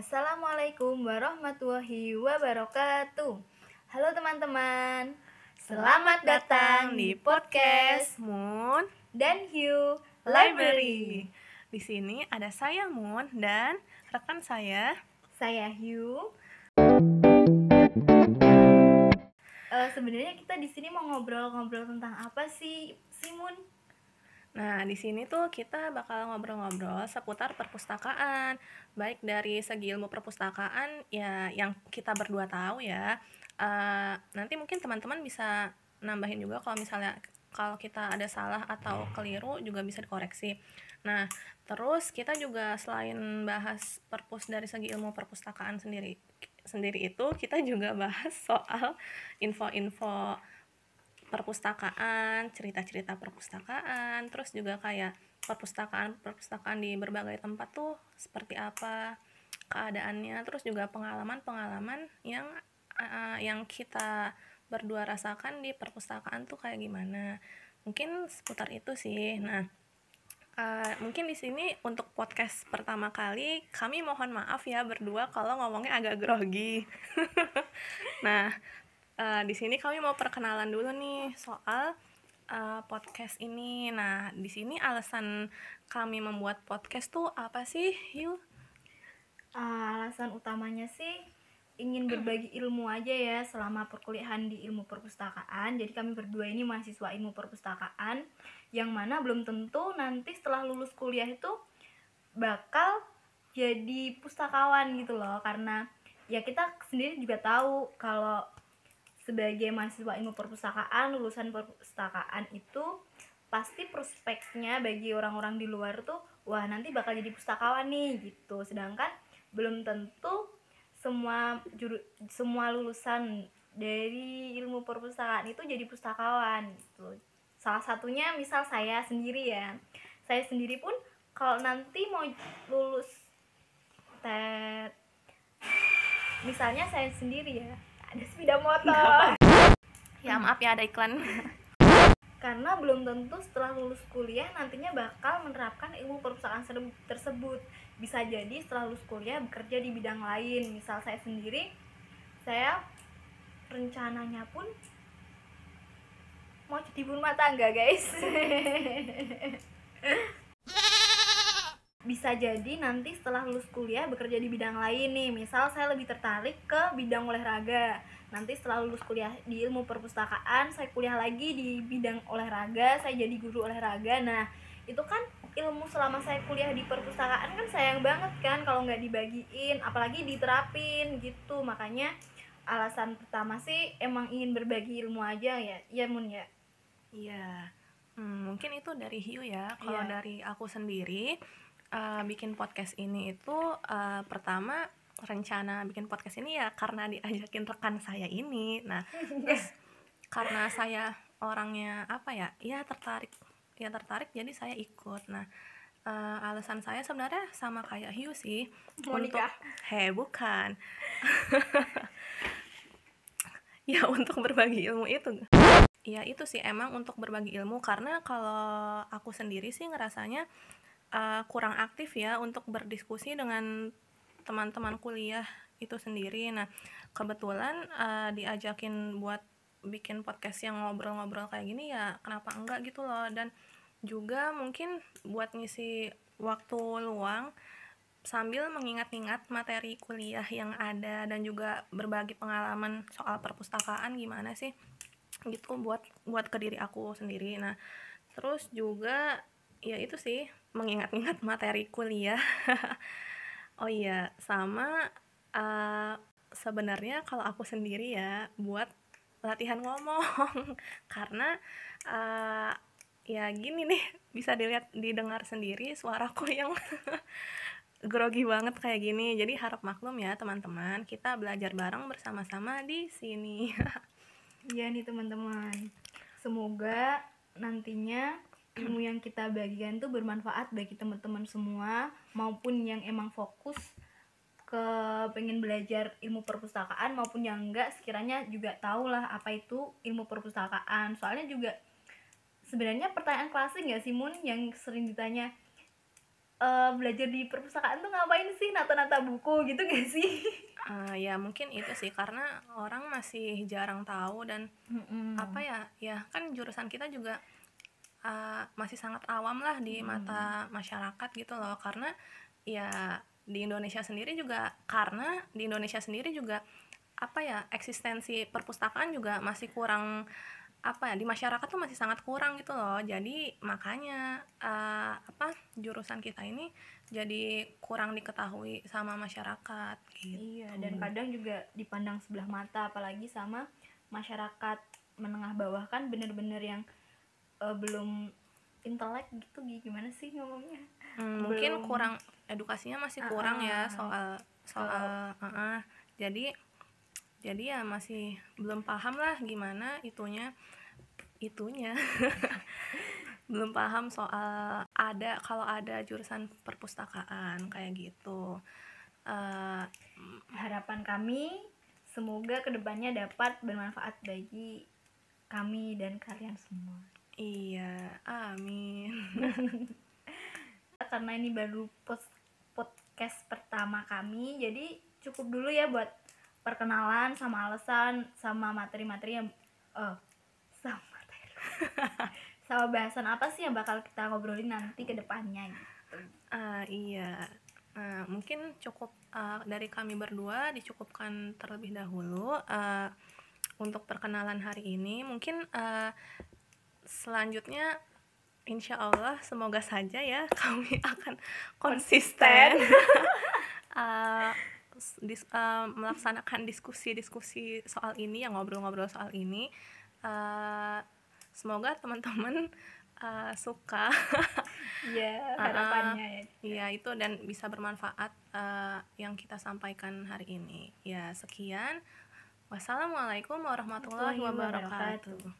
Assalamualaikum warahmatullahi wabarakatuh. Halo teman-teman, selamat datang di podcast Moon dan Hugh Library. Di sini ada saya Moon dan rekan saya. Saya Hugh. Eh, sebenarnya kita di sini mau ngobrol-ngobrol tentang apa sih, Simun? Nah, di sini tuh kita bakal ngobrol-ngobrol seputar perpustakaan, baik dari segi ilmu perpustakaan ya yang kita berdua tahu ya. Eh, nanti mungkin teman-teman bisa nambahin juga kalau misalnya kalau kita ada salah atau keliru juga bisa dikoreksi. Nah, terus kita juga selain bahas perpus dari segi ilmu perpustakaan sendiri sendiri itu kita juga bahas soal info-info perpustakaan, cerita-cerita perpustakaan, terus juga kayak perpustakaan-perpustakaan di berbagai tempat tuh seperti apa keadaannya, terus juga pengalaman-pengalaman yang uh, yang kita berdua rasakan di perpustakaan tuh kayak gimana. Mungkin seputar itu sih. Nah, Uh, mungkin di sini untuk podcast pertama kali kami mohon maaf ya berdua kalau ngomongnya agak grogi. nah, uh, di sini kami mau perkenalan dulu nih soal uh, podcast ini. Nah, di sini alasan kami membuat podcast tuh apa sih, Yul? Uh, alasan utamanya sih ingin berbagi ilmu aja ya selama perkuliahan di ilmu perpustakaan. Jadi kami berdua ini mahasiswa ilmu perpustakaan yang mana belum tentu nanti setelah lulus kuliah itu bakal jadi pustakawan gitu loh karena ya kita sendiri juga tahu kalau sebagai mahasiswa ilmu perpustakaan lulusan perpustakaan itu pasti prospeknya bagi orang-orang di luar tuh wah nanti bakal jadi pustakawan nih gitu. Sedangkan belum tentu semua juru semua lulusan dari ilmu perpustakaan itu jadi pustakawan gitu. Salah satunya misal saya sendiri ya. Saya sendiri pun kalau nanti mau lulus tet misalnya saya sendiri ya ada sepeda motor. Ya maaf ya ada iklan. Karena belum tentu setelah lulus kuliah nantinya bakal menerapkan ilmu perpustakaan tersebut. Bisa jadi setelah lulus kuliah bekerja di bidang lain. Misal saya sendiri saya rencananya pun mau jadi ibu rumah tangga guys bisa jadi nanti setelah lulus kuliah bekerja di bidang lain nih. Misal saya lebih tertarik ke bidang olahraga. Nanti setelah lulus kuliah di ilmu perpustakaan saya kuliah lagi di bidang olahraga saya jadi guru olahraga. Nah itu kan ilmu selama saya kuliah di perpustakaan kan sayang banget kan kalau nggak dibagiin apalagi diterapin gitu. Makanya alasan pertama sih emang ingin berbagi ilmu aja ya ya mun ya? Iya, hmm, mungkin itu dari Hiu ya. Kalau Iya. dari aku sendiri, uh, bikin podcast ini itu uh, pertama rencana bikin podcast ini ya karena diajakin rekan saya ini. Nah, terus karena saya orangnya apa ya, ya tertarik, ya tertarik, jadi saya ikut. Nah, uh, alasan saya sebenarnya sama kayak Hiu sih Mau untuk he bukan, ya untuk berbagi ilmu itu. Ya itu sih emang untuk berbagi ilmu karena kalau aku sendiri sih ngerasanya uh, kurang aktif ya untuk berdiskusi dengan teman-teman kuliah itu sendiri. Nah kebetulan uh, diajakin buat bikin podcast yang ngobrol-ngobrol kayak gini ya kenapa enggak gitu loh dan juga mungkin buat ngisi waktu luang sambil mengingat-ingat materi kuliah yang ada dan juga berbagi pengalaman soal perpustakaan gimana sih gitu buat buat ke diri aku sendiri nah terus juga ya itu sih mengingat-ingat materi kuliah. Oh iya sama uh, sebenarnya kalau aku sendiri ya buat latihan ngomong. Karena uh, ya gini nih bisa dilihat didengar sendiri suaraku yang grogi banget kayak gini. Jadi harap maklum ya teman-teman kita belajar bareng bersama-sama di sini. Iya nih teman-teman. Semoga nantinya ilmu yang kita bagikan tuh bermanfaat bagi teman-teman semua maupun yang emang fokus ke pengen belajar ilmu perpustakaan maupun yang enggak sekiranya juga tahu lah apa itu ilmu perpustakaan. Soalnya juga sebenarnya pertanyaan klasik nggak sih Mun yang sering ditanya eh, belajar di perpustakaan tuh ngapain sih nata-nata buku gitu gak sih Eh, ya mungkin itu sih karena orang masih jarang tahu dan Mm-mm. apa ya ya kan jurusan kita juga uh, masih sangat awam lah di Hmm. mata masyarakat gitu loh. Karena ya di Indonesia sendiri juga karena di Indonesia sendiri juga apa ya eksistensi perpustakaan juga masih kurang apa ya di masyarakat tuh masih sangat kurang gitu loh. Jadi makanya uh, apa jurusan kita ini jadi kurang diketahui sama masyarakat gitu. Iya, dan kadang juga dipandang sebelah mata apalagi sama masyarakat menengah bawah kan bener-bener yang eh, belum intelek gitu Gi. gimana sih ngomongnya? Hmm, mungkin belum- kurang edukasinya masih kurang ya Ah, soal soal ah, ah. jadi jadi ya masih belum paham lah gimana itunya itunya belum paham soal ada kalau ada jurusan perpustakaan kayak gitu Eh, Harapan kami semoga ke depannya dapat bermanfaat bagi kami dan kalian semua. Iya amin Karena ini baru podcast pertama kami, jadi cukup dulu ya buat perkenalan sama alasan sama materi-materi yang eh sama materi. sama bahasan apa sih yang bakal kita ngobrolin nanti ke depannya gitu. Ah, iya Nah, mungkin cukup ah, dari kami berdua dicukupkan terlebih dahulu ah, untuk perkenalan hari ini. Mungkin ah, selanjutnya insya Allah semoga saja ya kami akan konsisten ah, s- dis- ah, melaksanakan diskusi-diskusi soal ini, yang ngobrol-ngobrol soal ini. Ah, semoga teman-teman ah, suka Iya, Ah, harapannya ya. Iya itu dan bisa bermanfaat eh, yang kita sampaikan hari ini. Ya sekian. Wassalamualaikum Warahmatullahi wabarakatuh.